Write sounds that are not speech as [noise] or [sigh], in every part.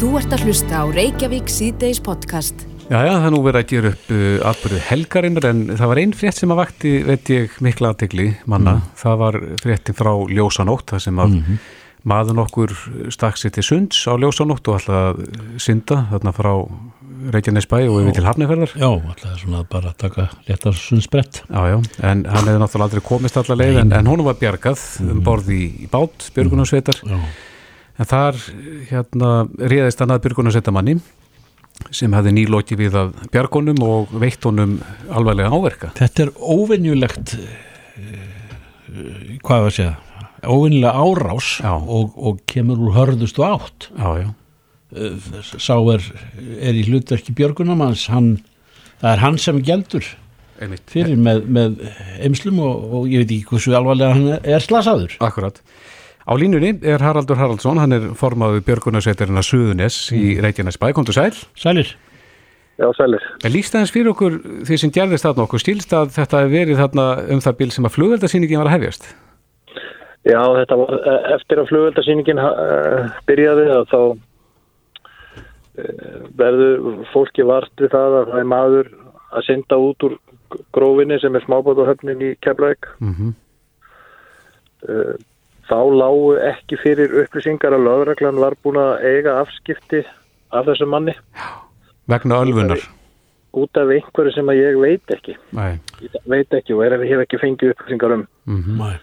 Þú ert að hlusta á Reykjavík síðdeis podcast. Já, já, það er nú verið að gera upp uh, atbyrðu helgarinnar en það var einn frétt sem að vakti, veit ég, mikla aðtegli manna. Það var fréttin frá Ljósanótt, það sem að maður nokkur stakk sér til sunds á Ljósanótt og alltaf synda þarna frá Reykjanesbæ og yfir til Hafnefjörðar. Já, alltaf svona bara að taka léttar sunnsbrett. Já, já, en hann hefði náttúrulega aldrei komist allar leið en, en honum var bjargað um borð í, í bát, björgunarsveitar. Já, En þar hérna réðist hann að björgunarsveitamanni sem hefði nýlóki við að bjargunum og veitt honum alvarlega áverka. þetta er óvenjulegt, uh, hvað var að segja, óvenjulega árás og, og kemur úr hörðustu átt. Já, já, Uh, Sá er, er í hlutverki björgunamanns, hann, það er hann sem einmitt. fyrir með, með eimslum og, og ég veit ekki hversu alvarlega hann er slasaður. Akkurat. Á línunni er Haraldur Haraldsson, hann er formaður björgunarsveitarina Suðunes í Reykjanesbæ, komdu sæl. Sælir? Já, sælir. En líst aðeins fyrir okkur því sem gerðist þarna okkur, stílst að þetta hef verið þarna um það bíl sem að flugveldasýningin var að hefjast? Já, þetta var eh, eftir að flugveldasýningin uh, byrjaði að þá uh, verður fólki vart við það að það er maður að synda út úr grófinni sem er smábátuhöfnin í Keflavík. Mm Uh, þá lágu ekki fyrir upplýsingar að lögreglan var búin að eiga afskipti af þessum manni Vegna ölfunar? út af einhverju sem að ég veit ekki. Nei. Ég veit ekki og er, hef ekki fengið upplýsingar um. Mm Nei.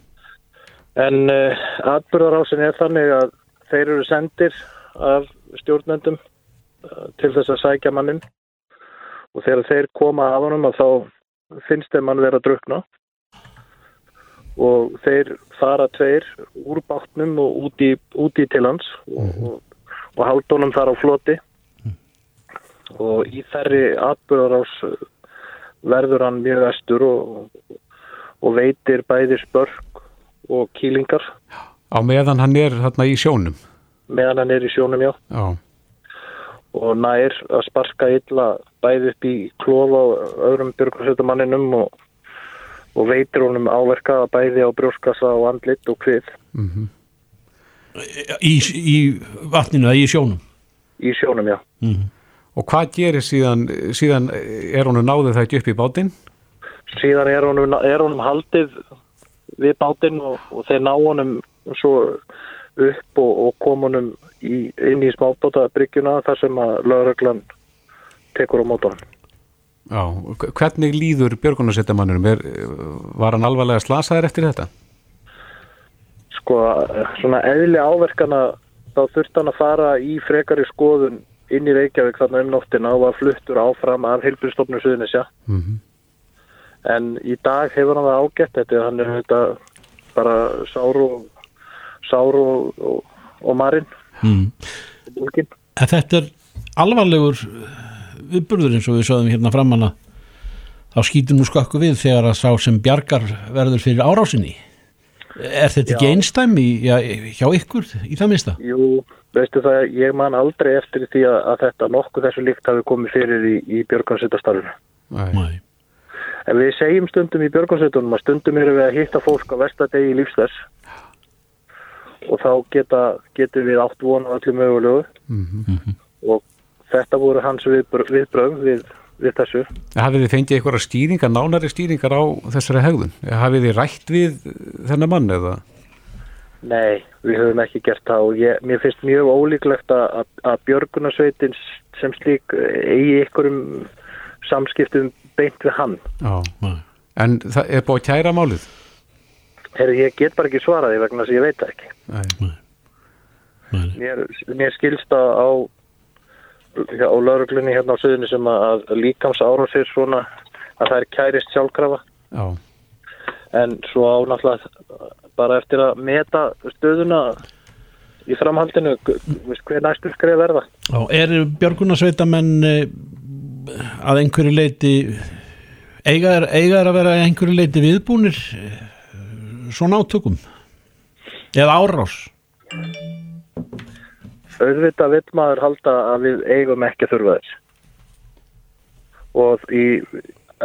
En uh, atbyrðarásin er þannig að þeir eru sendir af stjórnendum uh, til þess að sækja mannin og þegar þeir koma af honum að þá finnst þeim hann vera að drukna og þeir fara tveir úr bátnum og út í, út í til hans og, og, og halda honum þar á floti. Og í þerri atbyrðarás uh, verður hann mjög vestur og, og veitir bæði spörk og kýlingar. Á meðan hann er þarna í sjónum? meðan hann er í sjónum já. Já. og nær að sparka illa bæði upp í klofa og öðrum björgursveitamanninum og, og veitir honum áverka bæði á brjóskassa og andlit og hvið Mm Í, í vatninu eða í sjónum? í sjónum já. Mm. Og hvað gerir síðan, síðan er honum náðið það ekki upp í bátinn? Síðan er honum, er honum haldið við bátinn og, og þeir ná honum svo upp og, og kom honum í, inn í smábátabryggjuna þar sem að lögreglan tekur á mótunum. Já. Hvernig líður björgunarsveitamannurum? Er, var hann alvarlega slasaður eftir þetta? sko, svona eðli áverkana þá þurfti hann að fara í frekari skoðun inn í Reykjavík þarna um nóttina og var fluttur áfram af heilbyrðstofnum Suðunisja Mm en í dag hefur hann það ágætt þetta hann er þetta bara sár og sár og, og, og marinn Mm. þetta er alvarlegur viðburður eins og við sögðum hérna framanna þá skýtur nú skakku við þegar að sá sem bjargar verður fyrir árásinni Er þetta ekki Já. einstæmi já, hjá ykkur í það minnsta? Jú, veistu það, ég man aldrei eftir því að, að þetta nokkuð þessu líkt hafi komið fyrir í, í björgansveitastarfinu. Nei. Nei. En við segjum stundum í björgansveitunum að stundum erum við að hitta fólk á vestadegi í lífsþess og þá geta, getum við átt vona öllu mögulegu Mm og þetta voru hans viðbröð, viðbröð við, við þessu. Hafið þið fengið einhverja stýringar, nánari stýringar á þessari hegðun? Hafið þið rætt við þennan mann eða? Nei, við höfum ekki gert það og ég, mér finnst mjög ólíklegt að, að, björgunarsveitin sem slík eigi einhverjum samskiptum beint við hann. Já. Nei. En það er búið kæra málið? Herri, ég get bara ekki svaraði vegna þess að ég veit það ekki. Nei. Nei. Mér, mér skilst að á, á lauruglunni hérna á söðunni sem að, líkams árásir svona að það er kærist sjálfkrafa Já. en svo á náttúrulega bara eftir að meta stöðuna í framhaldinu hver næstur skrif verða. Já, er björgunarsveitamenn eh, að einhverju leiti eiga er, eiga að vera einhverju leiti viðbúnir eh, svona átökum eða árás auðvitað vill maður halda að við eigum ekki að þurfa þess og í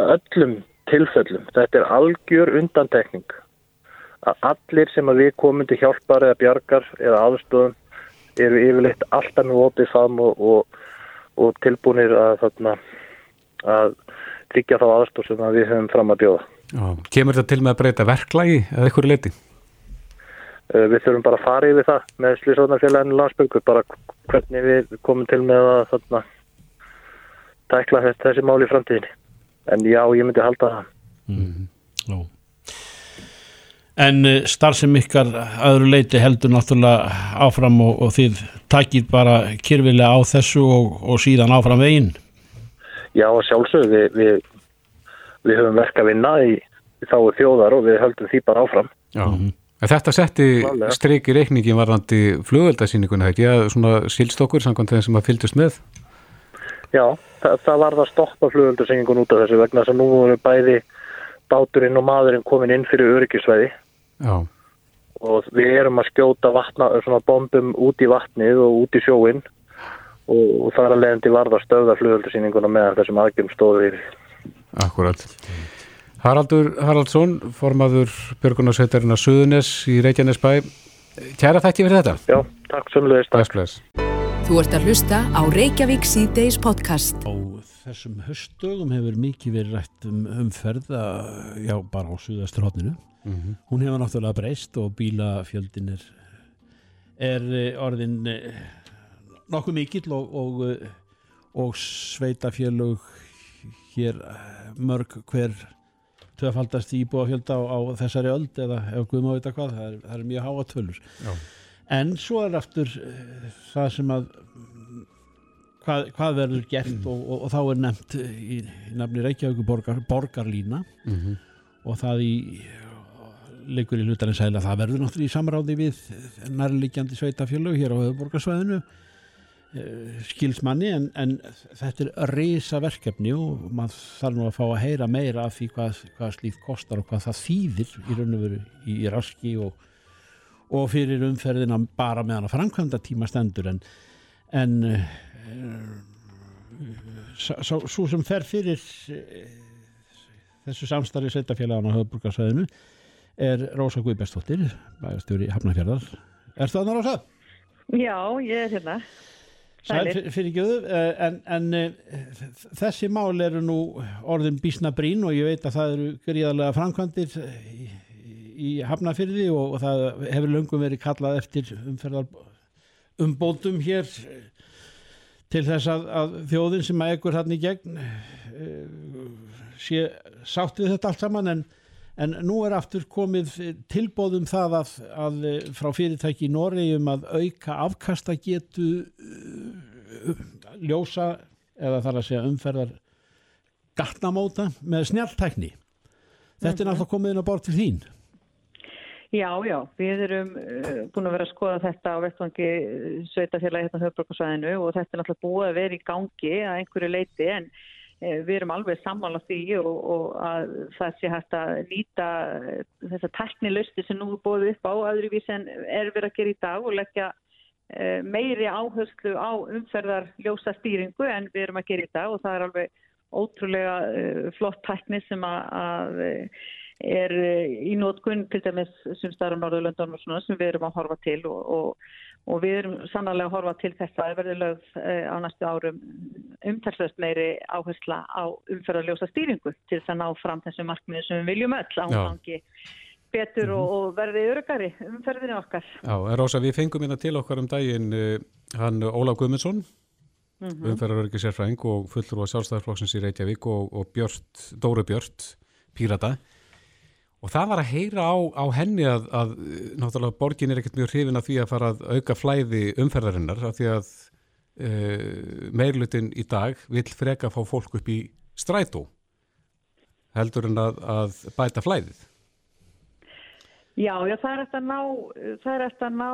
öllum tilfellum þetta er algjör undantekning að allir sem að við komum til hjálpar eða bjargar eða aðstofum eru yfirleitt alltaf með opið fam og, og, og tilbúinir að, þarna, að tryggja þá aðstóð sem að við höfum fram að bjóða. Já. Kemur þetta til með að breyta verklagi eða eitthvað leiti? Uh, við þurfum bara að fara yfir það með slísóðnarfélaginu landsbyggur, bara hvernig við komum til með að þarna, tækla þessi mál í framtíðinni. En já, ég myndi halda það. Mm. En uh, starfsem ykkar aðru leiti heldur náttúrulega áfram og, og þið takir bara kyrfilega á þessu og, og síðan áfram veginn. Já, sjálfsög, við, við, við höfum verk að vinna í, í þáu þjóðar og við höldum því bara áfram. Já, mm -hmm. þetta setti streiki reikningin varðandi flugveldasýninguna, ekki? Já, svona sílstokkur samkvæmt þeim sem að fylgdust með? Já, það, það var það að stoppa flugveldasýningun út af þessu vegna þess að nú voru bæði báturinn og maðurinn komin inn fyrir öryggisvæði Já. og við erum að skjóta vatna, bombum út í vatnið og út í sjóin og, það er að leiðandi varða stöða flugöldusýninguna meðan þessum aðgjum stóður yfir. Akkurat. Haraldur Haraldsson, formaður Björgunarsveitarinn að Suðunes í Reykjanesbæ. Kæra þætti fyrir þetta. Já, takk sömulegist. Takk. Bless, bless. Þú ert að hlusta á Reykjavík C-Days podcast. Á þessum höstdögum hefur mikið verið rætt um umferða, já bara á Suðasturhóttinu. Mm -hmm. Hún hefur náttúrulega breyst og bílafjöldin er, er orðin nokkuð mikill og, og, og sveitafjölug hér mörg hver töfaldast íbúafjölda á, á þessari öld eða ef Guðum á þetta hvað, það er, það er mjög háa tölur. Já. En svo er aftur það sem að hvað, hvað verður gert mm. og, og, og þá er nefnt í, í nafni Reykjavík borgar, borgarlína mm -hmm. og það í leikur í hlutarins sæla það verður náttúrulega í samráði við nærleikjandi sveitafjölug hér á höfuborgarsvæðinu skilsmanni en, en þetta er reysa verkefni og maður þarf nú að fá að heyra meira af því hvað, hvað slíkt kostar og hvað það þýðir í raun og veru í, í raski og, og fyrir umferðina bara meðan að framkvæmda tíma stendur. En, en uh, svo sem fer fyrir uh, þessu samstarfi sveitafélagana á höfuborgarsvæðinu er Rósa Guðbjörnsdóttir bæðastjóri Hafnarfjörðar Er það þannig Rósa? Já, ég er hérna Fyrir gjöðu, en, en þessi mál eru nú orðin bísna brín og ég veit að það eru gríðarlega framkvæmdir í, í Hafnarfyrði og, og það hefur löngum verið kallað eftir umferðar umbótum hér til þess að, að þjóðin sem að ekkur hann í gegn sé sátt við þetta allt saman en En nú er aftur komið tilbóðum það að, að frá fyrirtæki í Noregi um að auka afkasta getu uh, ljósa eða þar að segja umferðar gatnamóta með snjáltækni. Þetta er mhm. náttúrulega komið inn á bort til þín. Já, já, við erum uh, búin að vera að skoða þetta á vettvangi sveitafélagi hérna höfbrukarsvæðinu og þetta er náttúrulega búið að vera í gangi að einhverju leiti en Eh, við erum alveg sammála því og, og að það sé hægt að nýta eh, þessa teknilusti sem nú bóðið upp á öðruvís en er verið að gera í dag og leggja eh, meiri áherslu á umferðar ljósa stýringu en við erum að gera í dag og það er alveg ótrúlega flott tekni sem að er í nótkunn til dæmis sem starf Norðurlöndan sem við erum að horfa til og, og og við erum sannarlega að horfa til þess að verði lögð eh, á næstu árum umtalsvægt meiri áhersla á umferðarljósa stýringu til þess að ná fram þessu markmiðu sem við viljum öll ángangi betur mm -hmm. og, og verði örugari umferðinu okkar. Já, en Rósa, við fengum hérna til okkar um daginn uh, hann Ólaf Guðmundsson mm -hmm. umferðaröryggi sérfræðing og fullur á sjálfstæðarflokksins í Reykjavík og, og Björn, Dóru Björn, Pírata Og það var að heyra á, á henni að, að náttúrulega borgin er ekkert mjög hrifin að því að fara að auka flæði umferðarinnar af því að e, meirlutin í dag vil freka að fá fólk upp í strætó heldur en að, að bæta flæðið. Já, já, það er eftir að ná, það er eftir að ná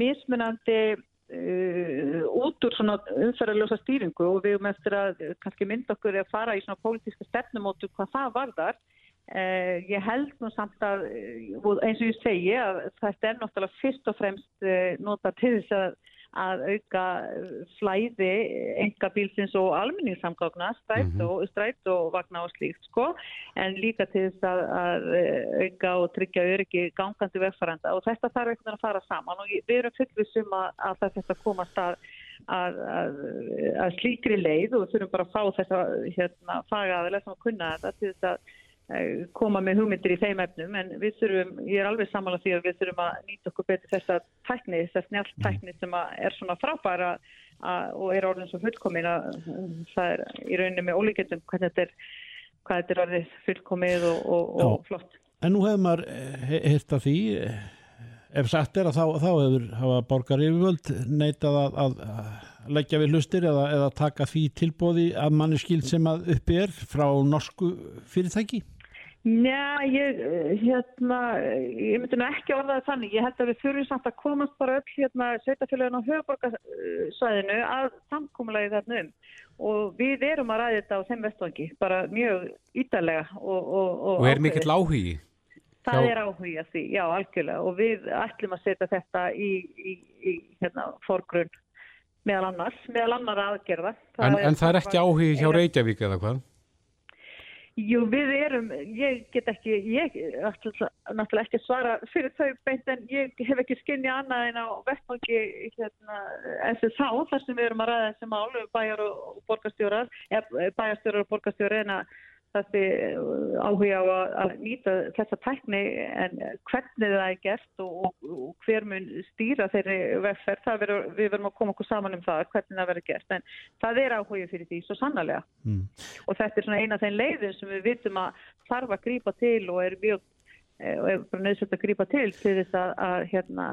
mismunandi uh, út úr svona umferðarljósa stýringu og við erum eftir að kannski mynda okkur að fara í svona pólitíska stefnumótu hvað það varðar Eh, ég held nú samt að eh, eins og ég segi að þetta er náttúrulega fyrst og fremst eh, nota til þess að, að auka flæði enga bílsins og almenningssamgagna, strætt Mhm. og, strætt og vagna og slíkt sko, en líka til þess að, að auka og tryggja öryggi gangandi vegfæranda og þetta þarf einhvern veginn að fara saman. Og við erum fullvissum að, að þetta komast að, að, að, að slíkri leið og þurfum bara að fá þessa hérna, fagaðilega sem að kunna þetta til þess að koma með hugmyndir í þeim efnum en við þurfum, ég er alveg sammála því að við þurfum að nýta okkur betur þessa tækni, þessa snjált tækni sem að er svona frábæra að, og er orðin svo fullkomin að það er í rauninni með ólíkjöndum hvernig þetta er, hvað þetta er orðið fullkomið og, og, og flott. En nú hefur maður hirt að því eh, ef satt er að þá, þá hefur hafa borgar yfirvöld neitað að, að, að leggja við hlustir eða, eða taka því tilbóði að manni skild sem að uppi er frá norsku fyrirtæki Njá, ég, eh, hérna, ég myndi nú ekki orðaði þannig. Ég held að við þurfum samt að komast bara öll hérna sveitafélagin á höfuborgarsvæðinu að samkúmulagi þarna um. Og við erum að ræða þetta á þeim vestvangi, bara mjög ítalega. Og, og, og, Og er mikill áhugi? Það hjá- er áhuga því, já, algjörlega. Og við ætlum að setja þetta í, í, í hérna, forgrunn meðal annars, meðal annar aðgerða. En, en það er ekki áhugi hjá Reykjavík eða hvað? Jú, við erum, ég get ekki, ég náttúrulega ekki svara fyrir þau beint en ég hef ekki skinnið annað en á vettfangi hérna, SSH þar sem við erum að ræða þessi mál, bæjar og borgarstjórar, eða bæjarstjórar og borgarstjórar en að þessi áhuga á að, nýta þessa tækni en hvernig það er gert og, og, og hver mun stýra þeirri vegferð, það verður, við verðum að koma okkur saman um það, hvernig það verður gert en það er áhuga fyrir því svo sannarlega mm. og þetta er svona eina af þeim leiðin sem við vitum að þarf að grípa til og er mjög eh, og er bara nöðsett að grípa til til þess að, að hérna,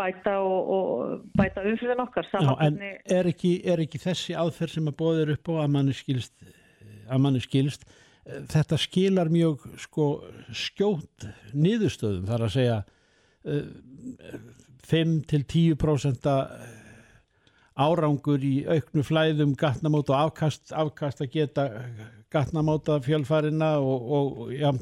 bæta og, og bæta umfyrðan okkar Já, en er ekki, er ekki þessi aðferð sem að bóðir upp á að manni skilst, að manni skilst þetta skilar mjög sko skjótt niðurstöðum þar að segja eh, 5 til 10% árangur í auknu flæðum gatnamóta og afkast, afkast að geta gatnamóta fjölfarina og, og já,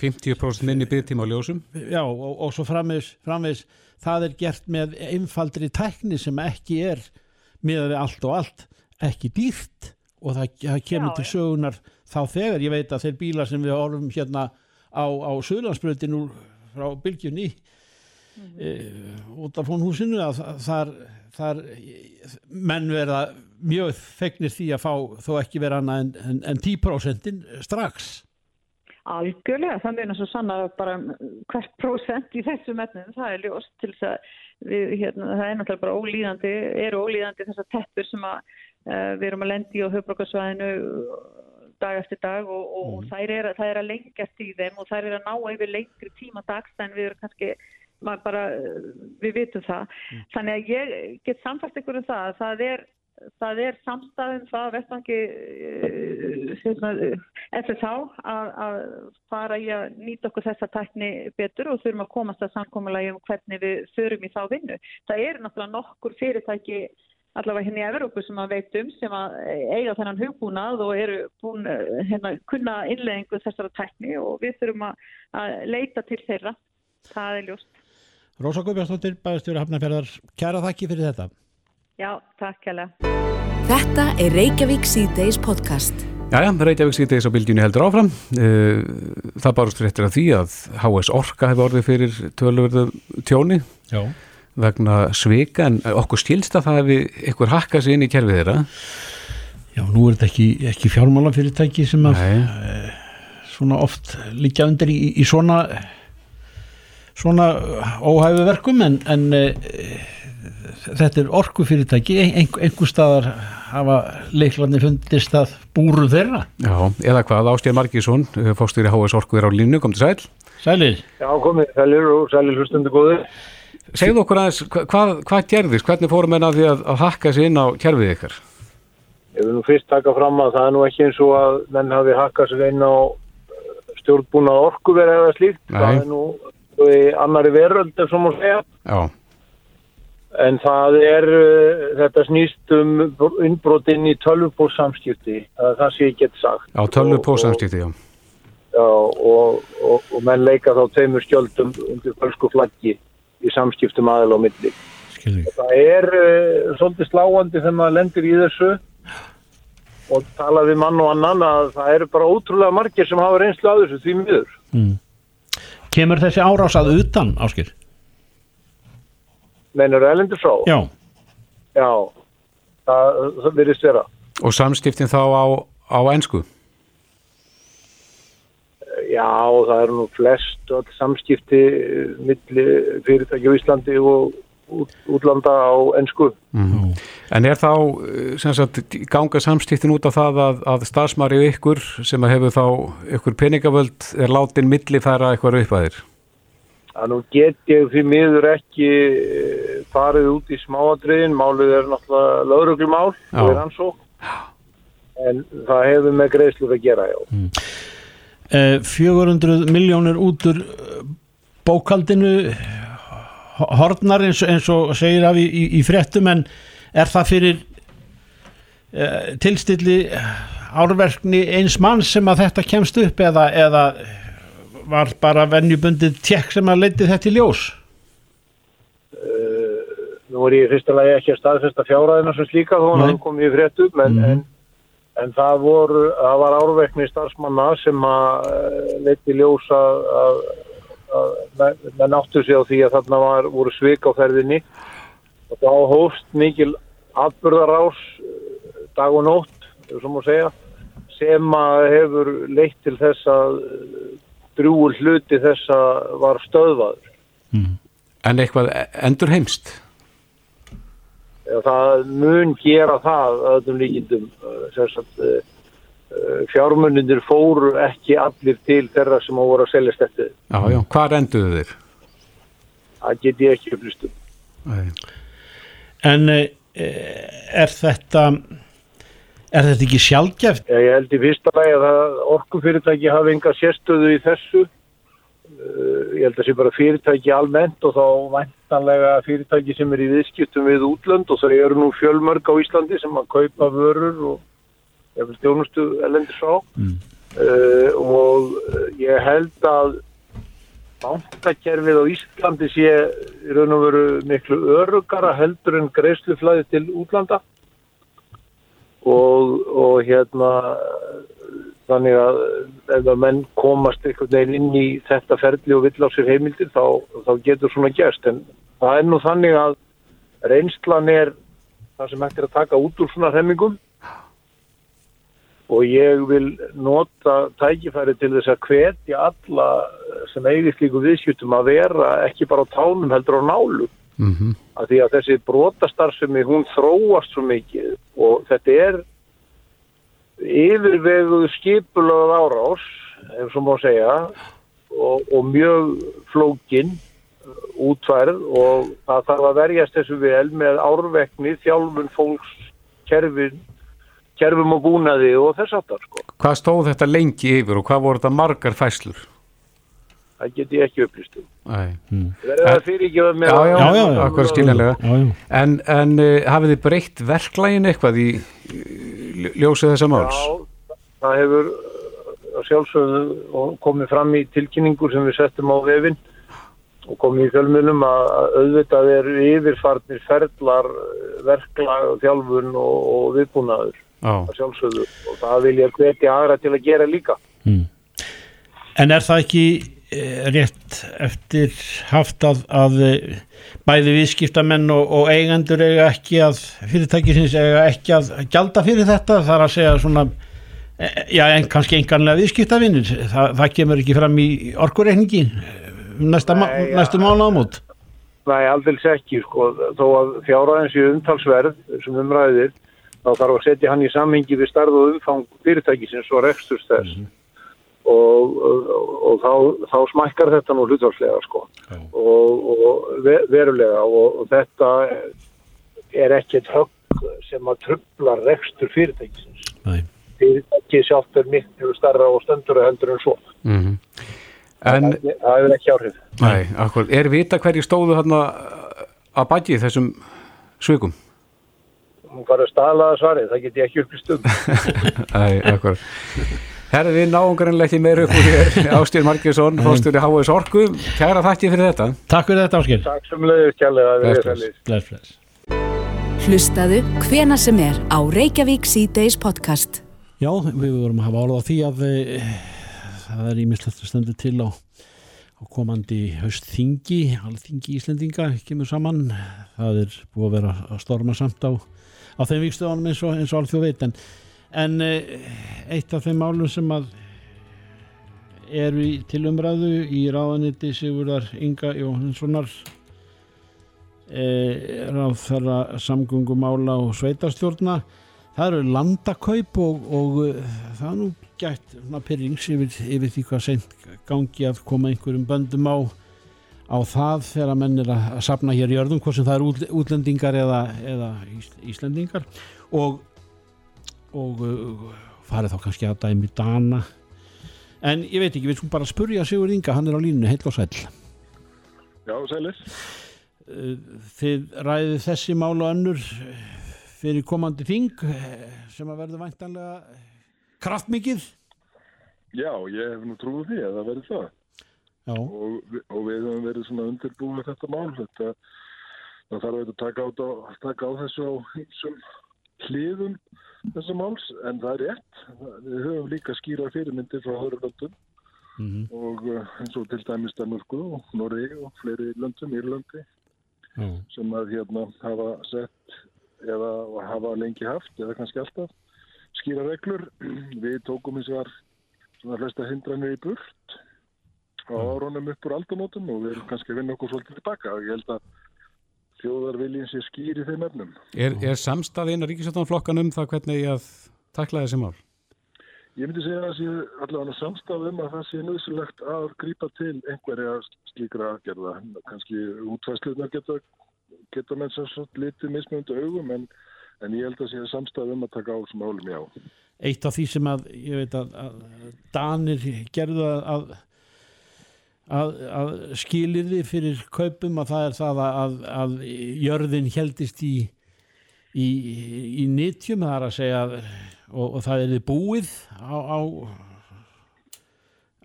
50% minni byggtíma á ljósum? já, og, og svo framvegs, framvegs það er gert með einfaldri tækni sem ekki er við allt og allt ekki dýrt og það, það kemur Já, til sögunar þá þegar ég veit að þeir bílar sem við orðum hérna á, á Suðlandsbröðinu frá Bylgjunni Mhm. e, út af fónhúsinu að þa- þar, þar menn verða mjög fegnir því að fá þó ekki vera annað en, en, en 10% strax Algjörlega, það meina svo sanna bara um hvert prósent í þessum etnum, það er ljóst til þess að við, hérna, það er náttúrulega bara ólíðandi, eru ólíðandi þessar teppur sem að uh, við erum að lendi á höfbrókarsvæðinu dag eftir dag og, og mm. er, það er að lengjast í þeim og þær er að ná yfir lengri tíma dags en við erum kannski, maður bara, við vitum það. Þannig að ég get samfæst ykkur um það að það er það er samstæðum það að vettvangi hérna, FSH að, að fara í að nýta okkur þessa tækni betur og þurfum að komast að samkommulagi um hvernig við förum í þá vinnu. Það eru náttúrulega nokkur fyrirtæki allavega hérna í Evrópu sem að veitum sem að eiga þennan hugbúnað og eru búin hérna kunna innleggingu þessara tækni og við þurfum að, að leita til þeirra. Það er ljóst. Rósa Guðbjörnsdóttir, bæðastjóri Hafnarferðar kæra þakki fyrir þetta Já, takk hérlega. Þetta er Reykjavík C-Days podcast. Jæja, Reykjavík síðdeis á bylgjunni heldur áfram. Eh, Það barust fréttir af því að HS Orka hefur orðið fyrir tölverðu tjóni Já. Vegna svika en okkur skilst að það hefði ykkur hakkað sér inn í kerfið þeirra. Já, nú er þetta ekki, ekki fjármálafyrirtæki sem að Nei, svona oft liggja undir í, í svona svona óhæfu verkum en, en e, þetta er orkufyrirtæki einhver, einhver staðar hafa leiklarnir fundist að búru þeirra já, eða hvað, Ástjær Margísson, fórstýri HS Orku er á línu, kom til sæl. Sælir, Já, komið, sælir og sælir hlustundu góður. Segðu okkur aðeins, hva- hvað, hvað gerðist, hvernig fórum enn að því að, að hakka sér inn á kerfið ykkar? Ég vil nú fyrst taka fram að það er nú ekki eins og að menn hafi hakkað sér inn á stjórnbúna orkuverð eða slíkt. Nei. Það er nú í annari veröld, ef svo má segja. Já, En það er, uh, þetta snýst um innbrot inn í tölvupósamskipti, það sem ég get sagt. á tölvu Og- pósamskipti, já. Já, og, og, og menn leika þá tveimur skjöldum undir fölsku flaggi í samskiptum aðeil á milli. skilji. það er uh, svolítið sláandi þegar maður lendir í þessu og tala við mann og annan að það eru bara ótrúlega margir sem hafa reynslu að þessu því miður. Kemur þessi árás að utan, Áskir? Meinar Erlendur frá? Já, Já, það, það virðist vera. Og samskiptin þá á, á ensku? Já, það eru nú flest öll samskipti eh, milli fyrirtæki á Íslandi og út, útlanda á ennsku. En er þá eh, sem sagt, ganga samskiptin út af það að, að starfsmari ykkur sem að hefur þá ykkur peningavöld er látin millifæra eitthvað upphæðir? að nú get ég því miður ekki eh, farið út í smáadriðin, málið er náttúrulega lauruglumál og er ansók en það hefur með greiðslur að gera, já. eh, 400 miljónir út úr eh, bókaldinu ho- horfnar eins, eins og segir af í, í, í fréttum en er það fyrir eh, tilstilli árverkni eins mann sem að þetta kemst upp eða, eða var bara venjubundið tjekk sem að leiti þetta í ljós Nú er ég lagi ekki að staðfesta fjáraðina sem slíka þó Nei. hann kom í fréttum en, en, en það, voru, það var árvekni starfsmanna sem að uh, leiti ljósa að, að menn- menn áttu sig á því að þarna var, voru svik á ferðinni. Og þá hófst mikil atbyrðarás eh, dag og nótt, sem má segja sem að hefur leitt til þess að drúur hluti þessa var stöðvaður. En eitthvað endur heimst? Það mun gera það að öllum líkindum sem sagt uh, uh, fjármunnindir fóru ekki allir til þeirra sem á voru að seljast eftir Já, já. Hvar enduðu þeir? það get ég ekki upplýstum Nei. en eh, er þetta er þetta ekki sjálfgeft ég held í fyrsta lagi að orkufyrirtæki hafi enga sérstöðu í þessu ég held að sé bara fyrirtæki almennt og þá væntanlega fyrirtæki sem er í viðskiptum við útlönd og það eru nú fjölmörg á Íslandi sem að kaupa vörur og ég vil stjónustu ellendir sá uh, og ég held að bankakerfið á Íslandi sé í raun og veru miklu örugara heldur en greiðsluflæði til útlanda. Og, og hérna þannig að ef að menn komast einhvern veginn inn í þetta ferli og vill á sér heimildir þá, þá getur svona gerst. En það er nú þannig að reynslan er það sem hægt er að taka út úr svona hremmingum. Og ég vil nota tækifæri til þess að hvetja alla sem eigið slíku viðskiptum að vera ekki bara á tánum heldur á nálu Mm að því að þessi brotastarfsemi hún þróast svo mikið og þetta er yfirveguð skipulöð árás ef svo má segja og, og mjög flókin útfærð og það þarf að verjast þessu vel með árvekni, þjálfun fólks kerfin, kerfum og búnaði og þess aftar sko. Hvað stóð þetta lengi yfir og hvað voru þetta margar fæslur? Það get ég ekki upplýst um. Nei. verður það fyrir ekki með Já, já, Já, já, já. akkur skiljanlega. já, já. En, en uh, hafið þið breytt verklægin eitthvað í ljósið þessa máls? Já, það hefur að sjálfsögðu og komið fram í tilkynningur sem við settum á vefinn og komið í fjölmunum að að auðvitað er yfirfarnir ferlar, uh, verklag, þjálfun og, og viðbúnaður Já. að sjálfsögðu og það vil ég hvetja aðra til að gera líka. En er það ekki eh, rétt eftir haft að, að eh, bæði viðskiptamenn og, og eigendur eiga ekki að fyrirtækisins eiga ekki að gjalda fyrir þetta þar að segja svona eh, já en kannski enganlega viðskiptavinnir það, það kemur ekki fram í orkureikningi um næsta, næstu mánu ámút Nei, aldils ekki, sko, þó að fjárhæðins í umtalsverð sem umræðir, þá þarf að setja hann í samhengi við starð og umfang fyrirtækisins og reksturs þess og, og, og þá, þá smækkar þetta nú hlutvarslega, sko, og, og ve- verulega og, og þetta er ekkert högg sem að trubla rekstur fyrirtækisins. Nei. Fyrirtæki sjálft er miklu starra og stöndur heldur en svo. Mm En, Það það hefur ekki áhrif. nei, akkur, er vita hverju stóðu hérna að baki þessum sveikum? Hún var að staðlaða svarið, það get ég ekki upplýst um. [laughs] Nei, akkur. Herði, við náum grannlega ekki meira upp úr hér. [laughs] Ástýr Markinsson, fórstjóri H.S. Orku. Kæra þakki fyrir þetta. Takk fyrir þetta Áskil Takk sem leiðist kjærlega Hlustaðu hvena sem er á Reykjavík C-Days podcast. Já, við vorum að hafa orð á því að e, það er ímislegt stendur til á, á komandi haustþingi, alþingi Íslendinga kemur saman, það er búið að vera að storma samt á, á þeim vikstöðunum eins og, eins og alþjóð veit en, en e, eitt af þeim málum sem að eru í, til umræðu í ráðaniti Sigurðar Inga Jóhannssonar e, ráð þeirra samgöngumála og sveitarstjórna það eru landakaup og, og uh, það er nú gætt pyrrings yfir, yfir því hvað seint gangi að koma einhverjum böndum á á það þegar menn er að sapna hér í örðum, hvort sem það eru út, útlendingar eða, eða ís, íslendingar. Og og farið þá kannski að dæmi dana en ég veit ekki, við skulum bara spurja Sigur Inga, hann er á línu, heil og sæll Já, sælir. Uh, Þið ræðið þessi mál og önnur uh, fyrir komandi þing uh, sem að verður væntanlega kraftmikið Já, ég hef nú trúið því að það verði það. Og, og við höfum verið svona undirbúið þetta mál. Þetta, það þarf að taka, á, taka á þessu á hliðum þessa máls, en það er rétt. Við höfum líka skýra fyrirmyndir frá Hörurlöndum mm og uh, eins og til dæmis Danmörku og Noregi og fleiri löndum, Írlandi, já, sem að hérna hafa sett eða hafa lengi haft eða kannski alltaf skýra reglur. Við tókum eins og var svona flesta hindranir í burt á árunum upp úr aldamótum og við erum kannski að vinna okkur svolítið tilbaka og ég held að þjóðarviljin sé skýr í þeim efnum. Er, er samstað eina ríkisvöldunarflokkan um það hvernig ég að takla þessi mál? Ég myndi segja að það sé allavega samstaf um að það sé nöðsulegt að grípa til einhverja slíkra aðgerða. Kannski útvæsluðnar geta, geta menn sem svo litið mismunandi augum en, en ég held að sé samstaf um að taka á þessum málum já. eitt af því sem að ég veit að, að Danir gerðu að, að, að skilirði fyrir kaupum að það er það að, að, að jörðin heldist í í, í nýtjum það er að segja að, og, og það er búið á, á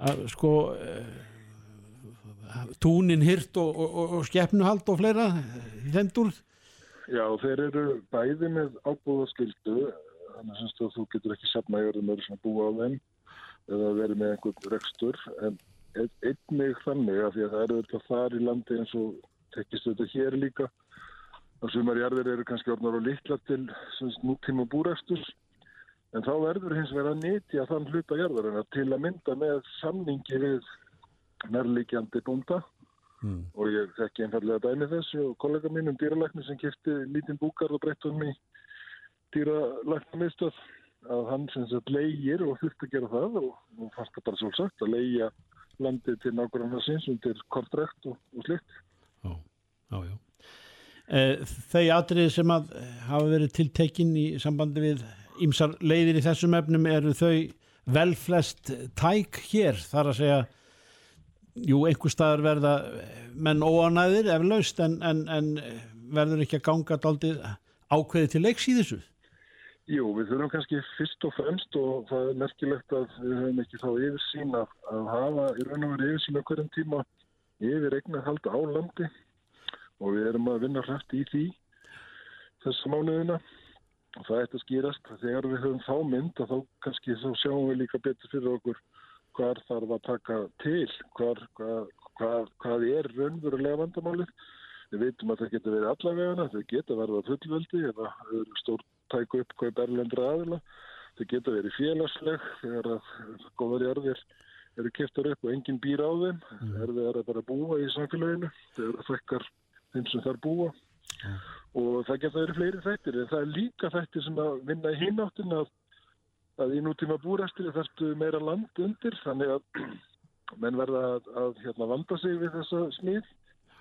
að sko eh, túnin hirt og, og, og, skepnuhald og fleira þendur Já, þeir eru bæði með ábúðaskildu, þannig að þú getur ekki safna jörðum öðru sem að búa á þeim eða verið með einhvern rekstur, en einnig þannig að því að það eru þetta þar í landi eins og tekist þetta hér líka að sumar jarðir eru kannski orðnar og litla til nútíma búrekstur en þá verður hins vegar að nýtja þann hluta jarðarinnar til að mynda með samningi við nærlíkjandi búnda og ég þekki einfallega dæmi þessu og kollega mínum dýralækni sem kipti lítinn búkar og breytt honum í dýralæknamiðstöð að hann sem sagt leigir og þurfti að gera það og, og fannst það bara sjálfsagt að leigja landið til nákvæmlega síns undir kortrekt og, og slikt. Já, já, já. Eh, Þau atriði sem að hafa verið tiltekin í sambandi við ýmsar leiðir í þessum efnum eru þau vel flest tæk hér þar að segja jú, einhver staðar verða menn óanæðir eflaust en, en, en verður ekki að ganga daldið ákveði til leiks í þessu Jú, við þurfum kannski fyrst og fremst og það er merkilegt að við höfum ekki þá yfirsýn að, að hafa í raun og veru yfirsýn á hverjum tíma yfir eignar halda á landi og við erum að vinna hrætt í því þessa mánuðina og það ætti að skýrast þegar við höfum þá mynd að þá kannski þá sjáum við líka betur fyrir okkur hvar þarf að taka til, hvar, hvað, hvað, hvað er raunverulega vandamálið. Við veitum að það getur verið allavegana, þau geta verið að fullveldi eða stór tæku upp hvað berlendra aðila. Þau geta verið félagsleg þegar að góðar jarðir eru keftar upp og enginn býr á þeim. Mm. Er það að bara búa í samfélaginu þegar það fekkar þeim sem þar búa. Mm. Og það geta verið fleiri þættir en það er líka þættir sem að vinna í hináttin að, að í nútíma búræstir þarftu meira land undir þannig að [clears throat] menn verða að, að hérna, vanda sig við þessa smíð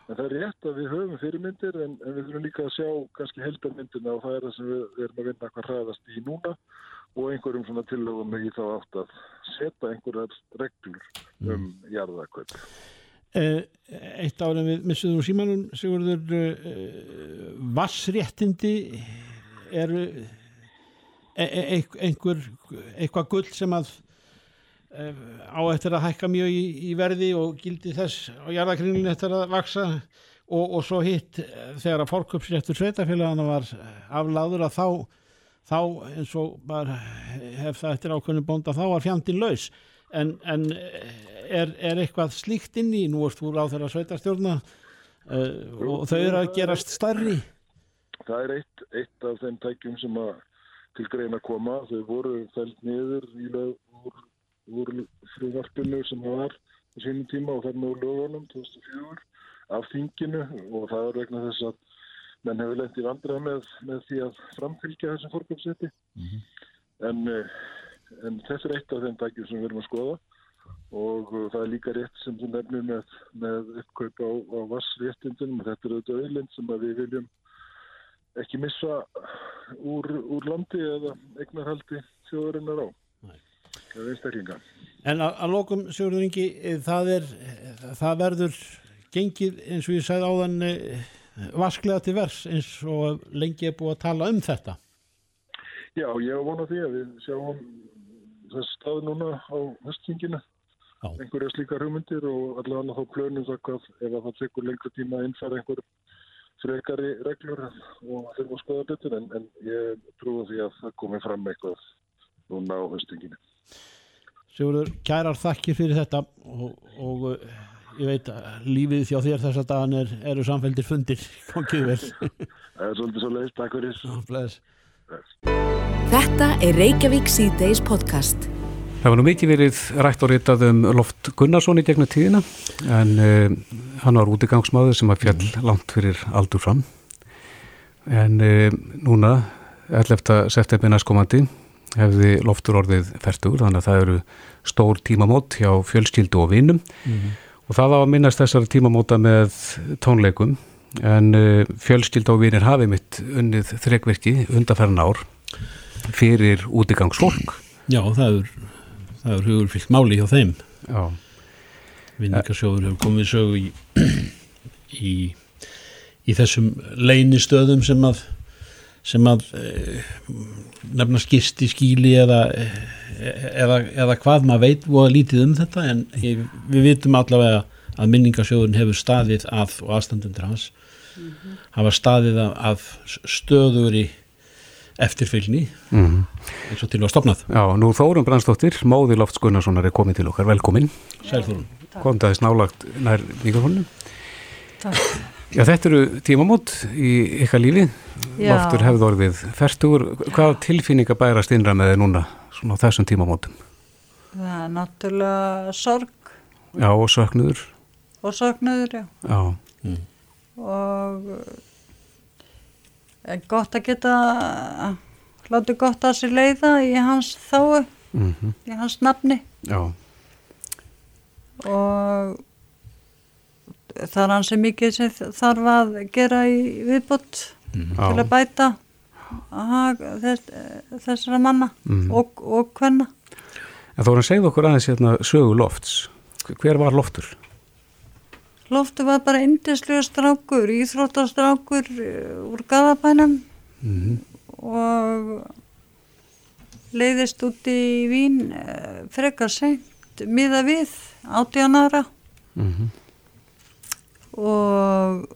En það er rétt að við höfum fyrirmyndir en, en við þurfum líka að sjá kannski heldarmyndina og það er það sem við, erum að vinna hvað hraðast í núna og einhverjum svona tillögum í þá átt að setja einhverjar reglur um jarðakvöld. Eh, Eitt árið við missuðum símanum Sigurður uh, vassréttindi eru e e einhver eitthvað gull sem að eh, á eftir að hækka mjög í, í verði og gildi þess á jarðakringlinu eftir að vaksa og, og svo hitt eh, þegar að fórköpsréttur sveitafélagana var afláður að þá, þá eins og bara hef það eftir ákveðinu bónda þá var fjandin laus. En, en er, er eitthvað slíkt inn í nú erst þú ráð þeirra sveitastjórna uh, og þau eru að gerast starri Það er eitt, eitt af þeim tækjum sem að til greina koma. Þau voru fælt niður í lög úr, frumvarpinu sem það var á sínum tíma og þarna úr lögunum 2004 af þinginu og það er vegna þess að menn hefur lengt í vandrað með, með því að framfylgja þessum fórkjöpsetti. Mm -hmm. en, en þetta er eitt af þeim tækjum sem við erum að skoða og uh, það er líka rétt sem þú nefnir með, með uppkaup á, á vassréttindunum og þetta er auðvitað auðlind sem við viljum ekki missa úr, úr landi eða eignarhaldi þjóðarinnar á. Einstaklinga. En að, að lokum, Sigurður Ingi, það, er, það verður gengið eins og ég sagði áðan vasklega til vers eins og lengi er búið að tala um þetta. Já, ég vona því að við sjáum þess stað núna á höstingina einhverja slíkar hugmyndir og allavega þá plönum það hvað ef það tekur lengur tíma að innfæra einhver frekari reglur og þurfa að skoða betur en, en ég trúi því að það komi fram eitthvað núna á höstinginu. Sigurður, kærar þakkir fyrir þetta og, og ég veit að lífið þjá þér þess að dagan er, eru samfélgir fundir, [laughs] komið vel. Það er svolítið svo leiðist, takk fyrir þessu. Þetta er Reykjavík C-Days podcast. Það var nú mikið verið rætt og ritað um Loft Gunnarsson í gegnum tíðina en uh, hann var útigangsmaður sem að fjall mm. langt fyrir aldur fram en uh, núna 11. september næstkomandi hefði Loftur orðið færtugur þannig að það eru stór tímamót hjá fjölskyldu og vinnum mm. og það á að minnast þessar tímamóta með tónleikum en uh, fjölskyldu og vinnir hafi mitt unnið þrekverki undarferðan ár fyrir útigangsfólk. Já, það er það er hugurfyllt máli hjá þeim. Vinningarsjóður hefur komið sögu í, í, í þessum leinistöðum sem að sem að e, nefna skist í skíli eða, eða, eða hvað maður veit og lítið um þetta en ég, við vitum allavega að minningarsjóðun hefur staðið að og aðstandundir hans mm -hmm. hafa staðið að, stöður í eftirfylgni mm -hmm. eins og til að stopnað Já, nú Þórun Brandstóttir, móði Lofts Gunnarssonar er komið til okkar, velkomin. Sælþórun Kom það þess nálagt nær mikrofónu Já, þetta eru tímamót í ykkar lífi Já. Loftur hefði orðið færtugur, hvað tilfinninga bærast innra með þið núna svona á þessum tímamótum? Það er náttúrulega sorg Já, og söknuður Og söknuður, já Já mm. og gott að geta láti gott að sér leiða í hans þáu mm -hmm. í hans nafni Já. og það er hansi mikið sem þarf að gera í viðbútt mm -hmm. til að bæta þess, þessara manna mm -hmm. og, og hvenna En þá er hann segð okkur aðeins hérna, sögu lofts hver var loftur? Loftu var bara indislega strákur, íþróttastrákur eh, úr Garabænum mm -hmm. og leiðist út í Vín eh, frekar seint miða við áttjanara mm -hmm. Og,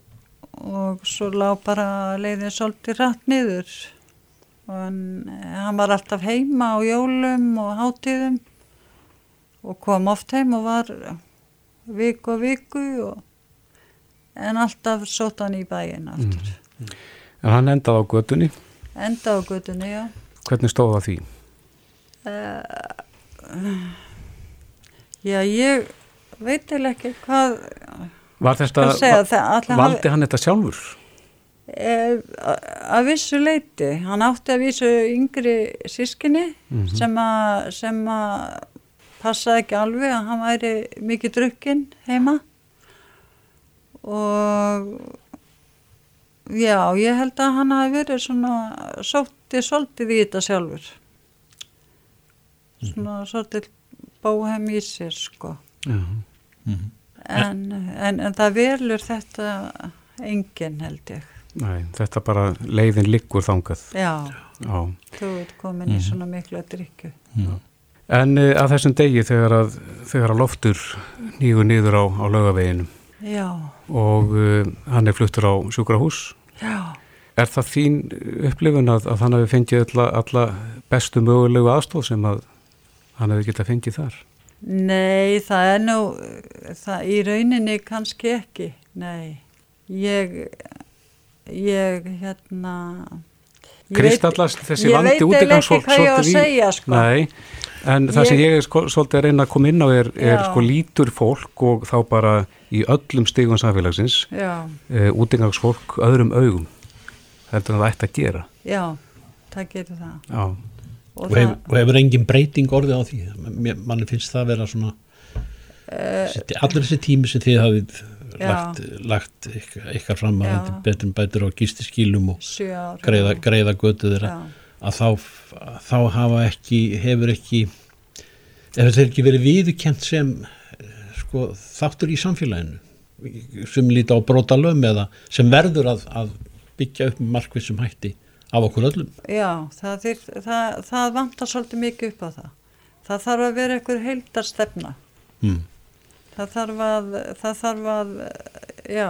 og svo lág bara leiðið svolítið rætt niður og hann, hann var alltaf heima á jólum og hátíðum og kom oft heim og var viku og viku og, en alltaf sótt hann í bæin aftur. Mm. En hann endaði á gödunni? Endaði á gödunni, já. Hvernig stóða því? Uh, já, ég veit eða ekki hvað Var þetta, va valdi hann þetta sjálfur? Eh, að vissu leiti hann átti að vissu yngri sískinni mm -hmm. sem að passaði ekki alveg að hann væri mikið drukkinn heima og já, ég held að hann hafi verið svona sóttið svolítið í þetta sjálfur svona mhm. svolítið bóhem í sér sko mm -hmm. En, en, en það velur þetta enginn held ég. Nei, þetta bara leiðin liggur þangað. Já, já. þú ert komin mm í mhm. svona miklu að drikju Já. En uh, að þessum degi þegar að, þegar að loftur nýgur niður á, á lögaveginum Já, og uh, hann er fluttur á sjúkrahús, já, er það þín upplifun að, að hann hafi fengið alla, alla bestu mögulegu aðstóð sem að hann hefði getað fengið þar? Nei, það er nú, það í rauninni kannski ekki, nei, ég, ég, hérna, ég veit- Kristallast þessi ég vandi veit eiginlega útigangsfólk ekki hvað ég á að svolítið í- segja, sko. Nei, en það sem ég er sko, svolítið að reyna að koma inn á er, er sko lítur fólk og þá bara í öllum stigum samfélagsins e, útigangsfólk öðrum augum heldur en það ætti að gera. Já, það getur það. Já, Og, og, hef, og hefur engin breyting orðið á því? Manni finnst það vera svona uh, allir þessi tími sem þið hafið lagt, lagt ykkar, ykkar fram að betur bætur á gistiskílum og ár. greiða, greiða götu þeirra að þá, þá hafa ekki hefur ekki er þetta ekki verið viðukent sem eh, sko, þáttur í samfélaginu? Sem líti á brota löm eða sem verður að, að byggja upp með markvissum hætti af okkur öllum Já, það, þyr, það, það vantar svolítið mikið upp á það. Það þarf að vera einhver heildarstefna. mm. Það þarf að, það þarf að, já,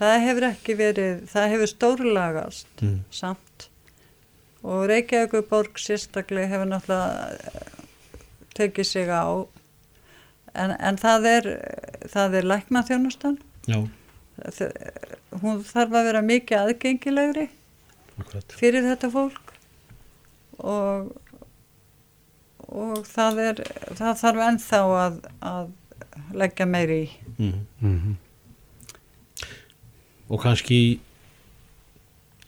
það hefur ekki verið, það hefur stórlagast Mm. samt og Reykjavík borg sérstaklega hefur náttúrulega tekið sig á en, en það er, það er læknaþjónustan, Já, Þe- hún þarf að vera mikið aðgengilegri akkurat. fyrir þetta fólk. Og, og það er það þarf ennþá að, að leggja meiri í. Mm. mm og kannski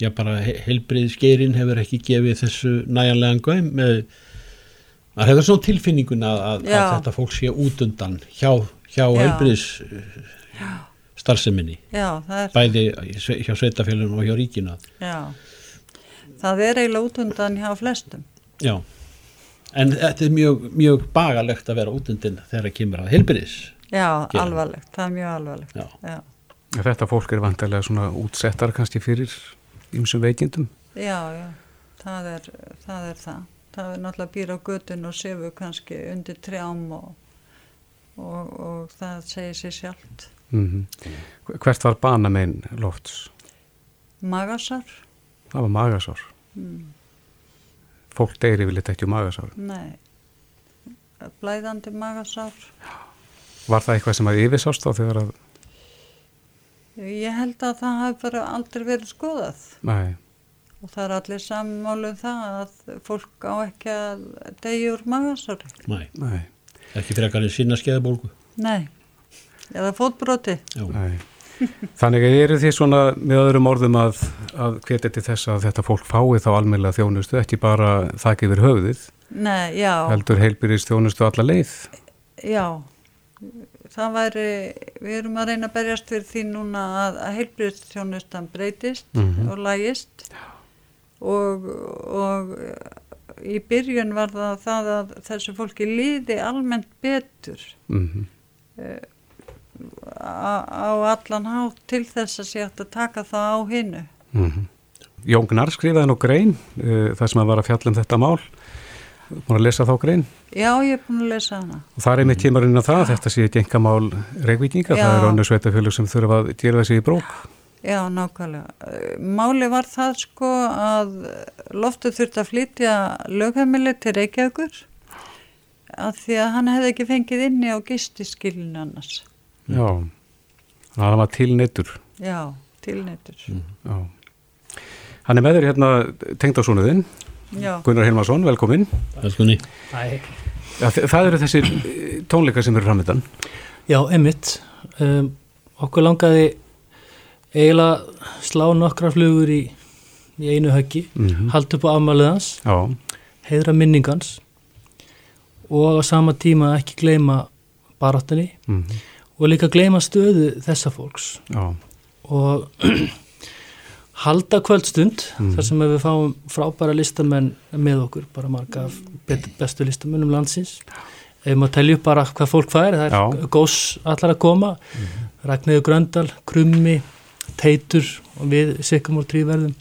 já bara heilbrið skerin hefur ekki gefið þessu næjanlegan gæm með að hefur svona tilfinningun að, að, að þetta fólk sé út undan hjá, hjá Já. heilbriðs starfseminni það er, bæði hjá sveitafélunum og hjá ríkinu. Já það er eiginlega út undan hjá flestum. Já. En þetta er mjög, mjög bagalegt að vera út undan þegar það kemur að heilbriðs já, Gera. alvarlegt, það er mjög alvarlegt. Já. já, Þetta fólk er vantarlega svona útsettar kannski fyrir ymsum veikindum? Já, já. Það, er, það er það. Það er náttúrulega býr á götun og sefur kannski undir trjám og, og, og það segir sér sjálft. Mm Hvert var banamein lofts? magasar, Það var magasár Mm. Fólk deyri vil þetta ekki um magasár. Nei. Blæðandi magasar Var það eitthvað sem að yfirsást á þegar að Ég held að það hafi bara aldrei verið skoðað. Nei, og það er allir sammálu um það að fólk á ekki að degja úr magasari. Nei, nei, ekki frekar en sinna skeiðabólgu Nei, eða fótbroti. Já, nei Þannig eru því svona með öðrum orðum að, að hvetja til þess að þetta fólk fái þá almennilega þjónustu, ekki bara þakka yfir höfuðið, Nei, heldur heilbyrðist þjónustu alla leið. já, það væri, við erum að reyna að berjast fyrir því núna að, að heilbriðstjónustan breytist Mhm. og lægist. Og, og í byrjun var það það að þessu fólki líði almennt betur. Mm á, allan hátt til þess að sé hægt að taka það á hinnu. -hmm. Jón Gnar skrifaði nú grein, uh, það sem að var að fjalla um þetta mál, búin að lesa þá grein. Já, ég er búin að lesa hana. Og það er með tímarinn á það, að þetta sé ekki engamál reikvíkinga, Já. það er önnu sveitafjölu sem þurfa að gera þessi í brók. Já, nákvæmlega. Eh, Máli var það sko að loftu þurfti að flytja lögheimili til Reykjavíkur að því að hann hefði ekki fengið inni á gistiskilinu annars. Já, þannig að það var til neittur. Já, tilnættur. Já. Hann er með þér hérna tengdásónuðinn, Já, Gunnar Hilmarsson, velkomin. Velkunni. Ja, það eru þessi eh, tónleikar sem eru framöndan. Já, einmitt. Um, okkur langaði eiginlega slá nokkra flugur í, í einu höggi, Mhm. halda upp á afmæliðans, Já, heiðra minningans og á sama tíma ekki gleyma baráttunni mm og líka gleyma stöðu þessa fólks. Já, og [clears throat] halda kvöldstund Mhm. þar sem við fáum frábæra listamenn með okkur, bara marga bestu listamennum landsins. Ef maður telja upp bara hvað fólk fær það er Já. gós allar að koma Ragnæður Gröndal, Krummi Teitur og við Sikkum og Tríverðum.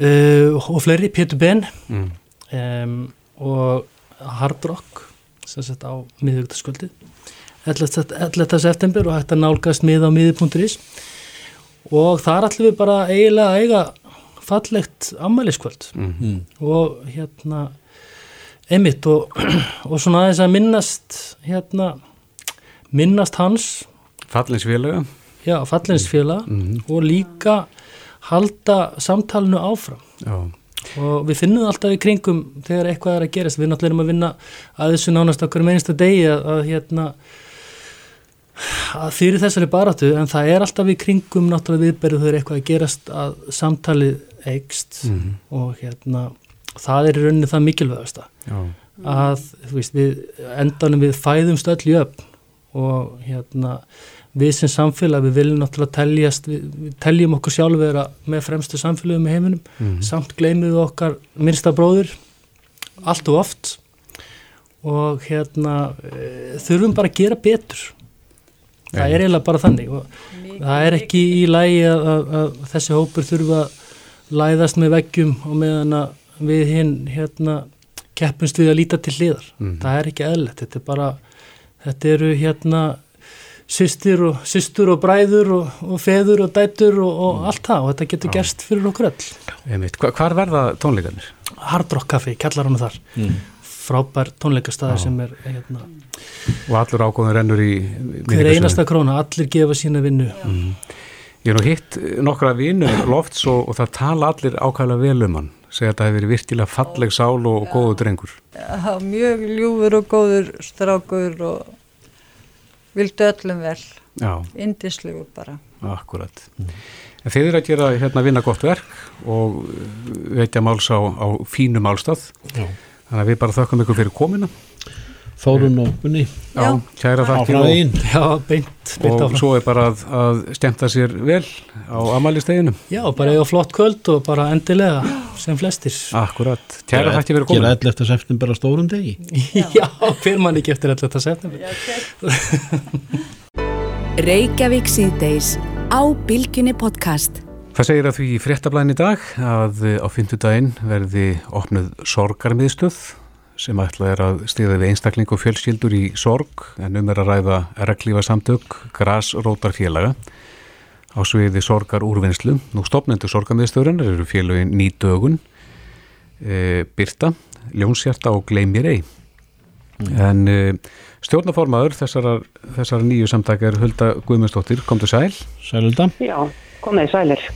Uh, og fleiri, Pétur Ben. Mm. um, og Hard Rock sem sett á miðugtaskvöldið 11. 11. september og hægt að nálgast mið á miði.is og þar ætlum við bara eiginlega að eiga fallegt ammæliskvöld Mhm. og hérna einmitt og, [clears throat] og svona aðeins að minnast hérna minnast hans Fallinsfélaga já, fallinsfélag Mhm. og líka halda samtalenu áfram Já, og við finnum alltaf í kringum þegar eitthvað er að gerast, við náttúrulega erum að vinna að þessu nánast okkur með einsta degi að, að hérna að fyrir þessari baráttu en það er alltaf í kringum náttúrulega viðberðu þegar eitthvað að gerast að samtalið eikst Mhm. og hérna það er í rauninni það mikilvægasta já, að þú veist, við endanum við fæðumst öll í öfn og hérna við sem samfélag við viljum náttúrulega teljast við, við teljum okkur sjálf vera með fremstu samfélagum í heiminum, Mhm. samt gleymum við okkar minnsta bróður allt og oft og hérna e, þurfum bara að gera betur það er eiginlega bara þannig og það er ekki í lægi að, að, að þessi hópur þurfa að læðast með veggjum og meðan að við hinn hérna keppumst við að líta til hliðar. Mhm. það er ekki eðlert, þetta er bara þetta eru hérna systir og, systur og bræður og, og feður og dætur og, og allt það og þetta getur gerst fyrir okkur öll. Einmitt. Hva, hvar verða tónleikarnir? Hard Rock Café, kallar hann þar frábær tónleikastæði Já. sem er hérna, Og allur ágóðin rennur í hver einasta króna, allir gefa sína vinnu. Ég er nú hitt nokkra vinu lofts og, og það tala allir ákvæmlega vel um hann. Segja að það hefur verið virkilega falleg sál og góðu drengur. Já, mjög ljúfur og góður strákur og vildu öllum vel, Já, indislegur bara. akkurat. En þið eru að gera hérna vinna gott verk og veitja máls á, á fínu málstað. Já. Þannig að við bara þökkum ykkur fyrir komina Þórun og Gunni. Já, kæra þakki og, Já, beint, beint og svo er bara að, að stemta sér vel á amalisteginu Já, bara eiga flott kvöld og bara endilega sem flestir. Akkurat, kæra þakki fyrir Gera komina 11. september á stórum degi. [laughs] Já, hver mann ekki eftir 11. september? [laughs] Reykjavík síðdeis á Bilginni podcast. Það segir að því í fréttablaðin í dag að á fymtudaginn verði opnuð sorgarmiðstöð sem ætlað er að stiða við einstakling og fjölskyldur í sorg en um er að ræða reglífa samtök grasrótarfélaga á sviði sorgar úrvinnslu. Nú stopnendur sorgarmiðstöðurinn eru félögin Nýdögun, e, Birta, Ljónsjarta og Gleimir Ei. En e, stjórnaformaður þessara, þessara nýju samtaka er Hulda Guðmundsdóttir, komdu sæl. Sælulda Já, komið sælir.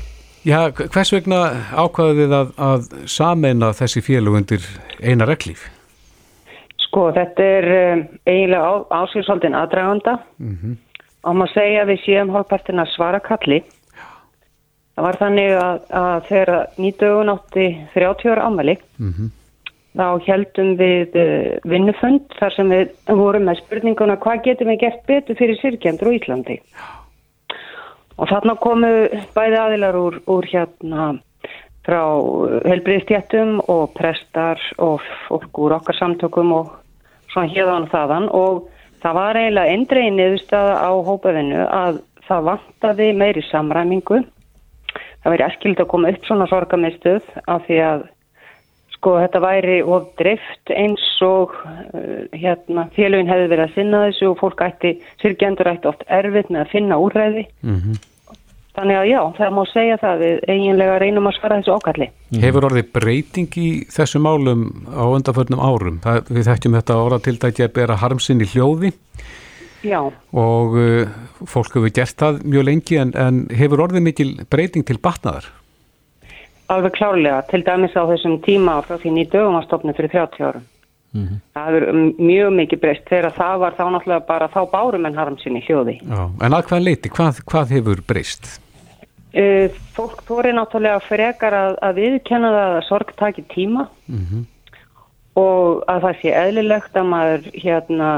Já, hvers vegna ákvaðu þið að, að sameina þessi félög undir eina reglíf? Sko, þetta er um, eiginlega á, ásýrsaldin aðdraganda Mm og maður segja við séum hálfpartin að svara kalli. Það var þannig að, að þegar nýdögun átti 30 ára ámæli -hmm. þá heldum við uh, vinnufönd þar sem við vorum með spurninguna hvað getum við gert betur fyrir sirkjandur á Íslandi. Og þarna komu bæði aðilar úr, úr hérna frá helbriðstjættum og prestar og fólk úr okkar samtökum og svona hérðan og þaðan og það var eiginlega eindregin niðurstaða á hópaðinu að það vantaði meiri samræmingu. Það væri eskild að koma upp svona sorgamistuð af því að sko þetta væri of drift eins og uh, hérna félagin hefði verið að sinna þessu og fólk ætti, sirkjendur ætti oft erfitt með að finna úrræði. Þannig að já, það má segja það við eiginlega reynum að svara þessu ákalli. Hefur orðið breyting í þessu málum á undanförnum árum? Það, við þekkjum þetta orðatildæki að bera harmsinn í hljóði Já, og uh, fólk hefur gert það mjög lengi en, en hefur orðið mikil breyting til batnaðar? Alveg klárlega, til dæmis á þessum tíma frá því nýjum dögum að stopna fyrir 30 árum. Það er mjög mikið breyst þegar það var þá náttúrulega bara þá bárum en harm sinni hljóði. Já. En að hvað leiti, hvað, hvað hefur breyst? Uh, fólk þóri náttúrulega frekar að, að viðkenna það að sorg taki tíma og að það sé eðlilegt að maður hérna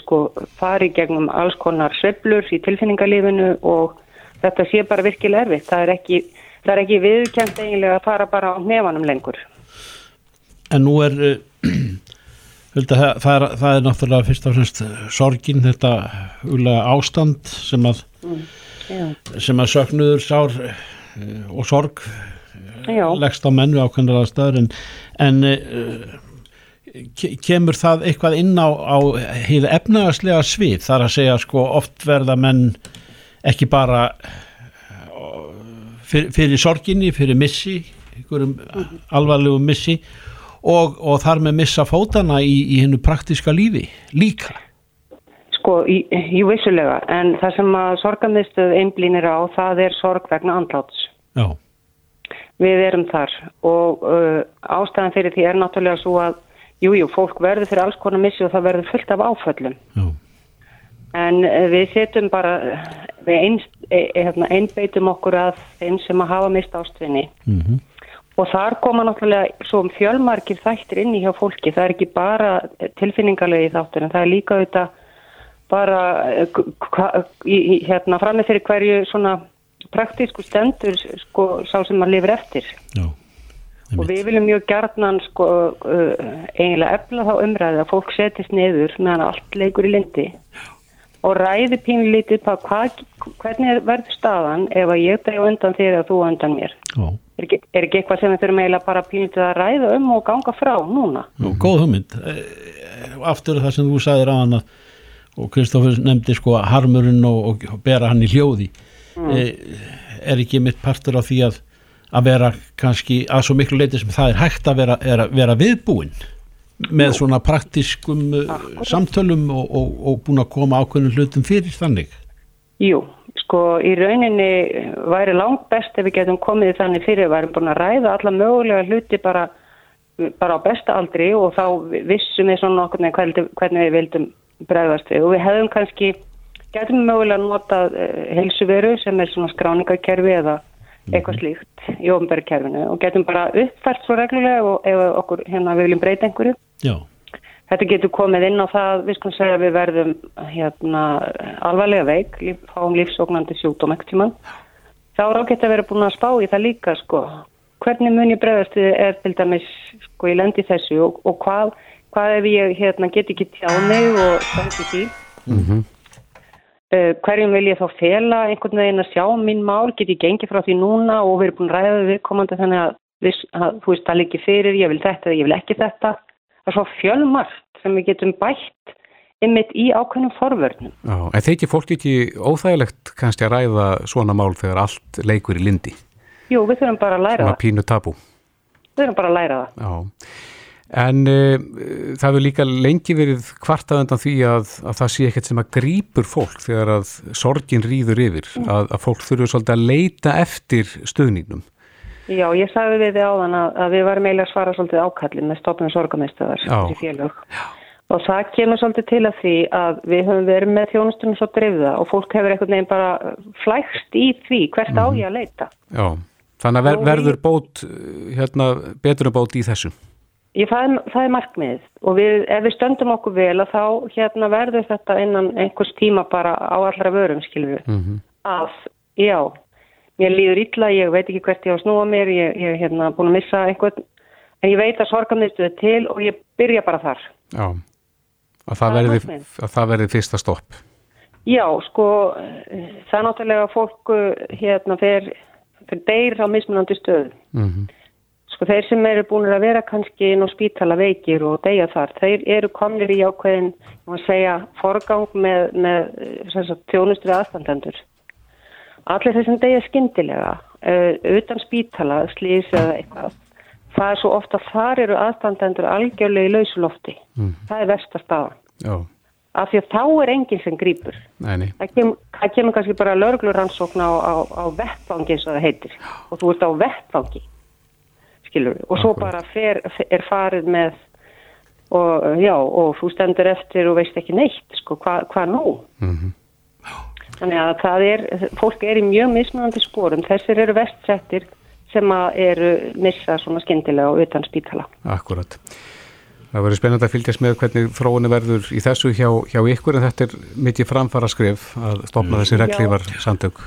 sko fari gegnum alls konar sveiflur í tilfinningarlífinu og þetta sé bara virkilega erfitt. Það er ekki, það er ekki viðkend eiginlega að fara bara á nefanum lengur. En nú er [clears throat] Hulda, það, það, er, það er náttúrulega fyrst og fremst sorgin þetta ástand sem að Já, sem að söknuður sár uh, og sorg já. leggst á menn við ákveðnar aðstæður en, en kemur það eitthvað inn á, á hýða efnaðarslega svið þar að segja sko oft verða menn ekki bara fyrir, fyrir sorginni, fyrir missi einhverjum alvarlegum missi og, og þar með missa fótana í, í hennu praktiska lífi líka Sko, jú vissulega, en það sem að sorgamistuð einblínir á, það er sorg vegna andláts. Já. Við erum þar og uh, ástæðan fyrir því er náttúrulega svo að, jújú, jú, fólk verður fyrir alls konar missi og það verður fullt af áföllum. Já. En uh, við setjum bara, við ein, ein, hérna, einbeitum okkur að þeim sem að hafa mist ástvinni. Mm -hmm. Og þar koma náttúrulega svo um fjölmarkir þættir inn í hjá fólki. Það er ekki bara tilfinningarlegi þáttur en það er líka auðvitað bara hérna framið fyrir hverju svona praktísku stendur sko sá sem maður lifir eftir Já, og við viljum mjög gerðnan sko uh, eiginlega efla þá umræði að fólk setjast niður meðan allt leikur í lindi og ræði pínlítið på hvað, hvernig verður staðan ef að ég dreg undan þér og þú undan mér? Er ekki, er ekki eitthvað sem við þurfum eiginlega bara pínlítið að ræða um og ganga frá núna? Nú, Góð hugmynd. Aftur það sem þú sagðir á hann og Kristófur nefndi sko harmurinn og, og bera hann í hljóði. Mm. e, er ekki mitt partur á því að að vera kannski að svo miklu leiti sem það er hægt að vera, er að vera viðbúinn með Jú. svona praktiskum uh, Akkurat. samtölum og, og, og búin að koma ákveðnum hlutum fyrir þannig Jú, sko í rauninni væri langt best ef við getum komið þannig fyrir, væri búin að ræða alla mögulega hluti bara, bara á besta aldri og þá vissum við svona okkur hvernig, hvernig við vildum bregðast við og við hefðum kannski, getum mögulega notað uh, helsuveru sem er svona skráningakerfi eða eitthvað slíkt í ofnbærikerfinu og getum bara uppfært svo reglulega og ef okkur hérna við viljum breyta einhverju. Já. Þetta getur komið inn á það, við skulum segja að við verðum hérna alvarlega veik, líf, fáum lífsóknandi sjúkdóm ekkert tíma. Þá er ágætt að vera búin að spá í það líka sko. Hvernig mun ég bregðast við er til dæmis sko í lendi þessu og, og hvað hvað ef ég hérna, get ekki tjáni og stansi því mm -hmm. Uh, hverjum vil ég þá fela einhvern veginn að sjá mín mál? Get ég gengið frá því núna og við erum búin að ræða við komandi þannig að, að þú veist það líki fyrir, ég vil þetta eða ég vil ekki þetta? Það er svo fjölmart sem við getum bætt ymmit í ákveðnum forvörnum. Já, En þeikir fólk ekki óþægilegt kannski að ræða svona mál þegar allt leikur í lindi? Jú, við þurfum bara að læra það. Svona pínu tabu Við þurfum bara að læra það. Já En uh, það hefur líka lengi verið kvartaðandan því að, að það sé ekkert sem að grýpur fólk þegar að sorgin rýður yfir, mm. að, að fólk þurfu svolítið að leita eftir stöðningum. Já, ég sagði við þið áðan að, að við varum eiginlega að svara svolítið ákallin með stofnum sorgamæstöðar í félög. Og það kemur svolítið til að því að við höfum verið með þjónustunum svo drifða og fólk hefur einhvern veginn bara flækst í því hvert mm. á ég að leita. Já, þannig að ver, verður bót, hérna, betur bót í þessum. Ég, það, er, það er markmið og við, ef við stöndum okkur vel að þá hérna, verður þetta innan einhvers tíma bara á allra vörum, skilur við. Mm -hmm. Að, já, mér líður illa, ég veit ekki hvert ég á að snúa mér, ég er hérna búin að missa einhvern, en ég veit að sorgamnistuði til og ég byrja bara þar. Já, að það, það verði, að það verði fyrsta stopp. Já, sko, það er náttúrulega fólk hérna fyrir, fyrir deyr á mismunandi stöðu. Mm -hmm. Sko þeir sem eru búin að vera kannski inn á spítala veikir og deyja þar, þeir eru komnir í ákveðin, maður segja, forgang með, með þjónustri aðstandendur. Allir þeir sem deyja skindilega, uh, utan spítala, slís eða eitthvað, það er svo ofta þar eru aðstandendur algjörlega í lausulofti. Mm. Það er vestastafa. Já. Af því að þá er enginn sem grýpur. Það, kem, það kemur kannski bara löglurannsókn á, á, á vettfangi eins og það heitir og þú ert á vettfangi skilur og svo bara fer, er farið með og já og þú stendur eftir og veist ekki neitt sko hvað hva nú? Mm -hmm. þannig að það er fólk er í mjög mismunandi spórum þessir eru vestsettir sem að eru missa svona skindilega og utan spítala. Akkurat. Það verður spennand að fylgjast með hvernig þróunni verður í þessu hjá, hjá ykkur en þetta er mikið framfara skrif að stopna þessi reglívar samtök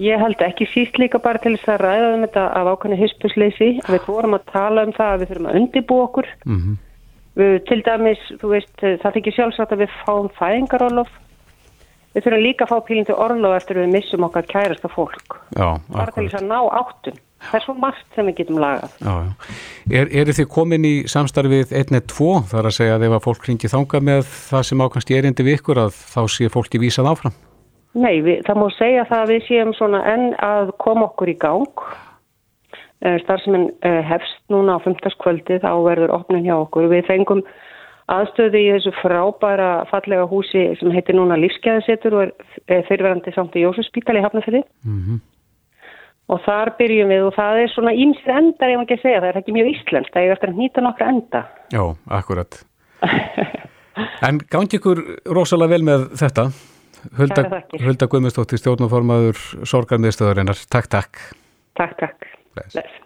Ég held ekki síst líka bara til þess að ræða um þetta af ákvæmni hyspusleisi að við vorum að tala um það að við þurfum að undibú okkur mm -hmm. við, til dæmis, þú veist, það þykir sjálfsagt að við fáum fæðingarólof við þurfum líka að fá pílindu orlof eftir við missum okkar kærasta fólk Já, bara til þess að ná áttum það er svo margt sem við getum lagað. Já, já. Er, eru þið komin í samstarfið 1.2 þar að segja að ef að fólk ringi þanga með það sem ákvæmst erindi við ykkur að þá sé fólki vísað áfram? Nei, við, það má segja það að við séum svona enn að koma okkur í gang. Starfsmenn hefst núna á 15. kvöldi þá verður opnin hjá okkur. Við fengum aðstöðu í þessu frábæra fallega húsi sem heitir núna Lífsgæðasetur og er fyrirverandi samt í Jósusspítali hafnafyrir. Mm -hmm. Og þar byrjum við og það er svona ímsið endar, ég má ekki segja, það er ekki mjög íslenskt, það er eftir að nýta nokkra enda. Já, akkurat. en gangi ykkur rosalega vel með þetta? Hulda, Hulda Guðmundsdóttir, stjórnformaður Sorgarmiðstöðarinnar. Takk, takk. Takk, takk. Bless.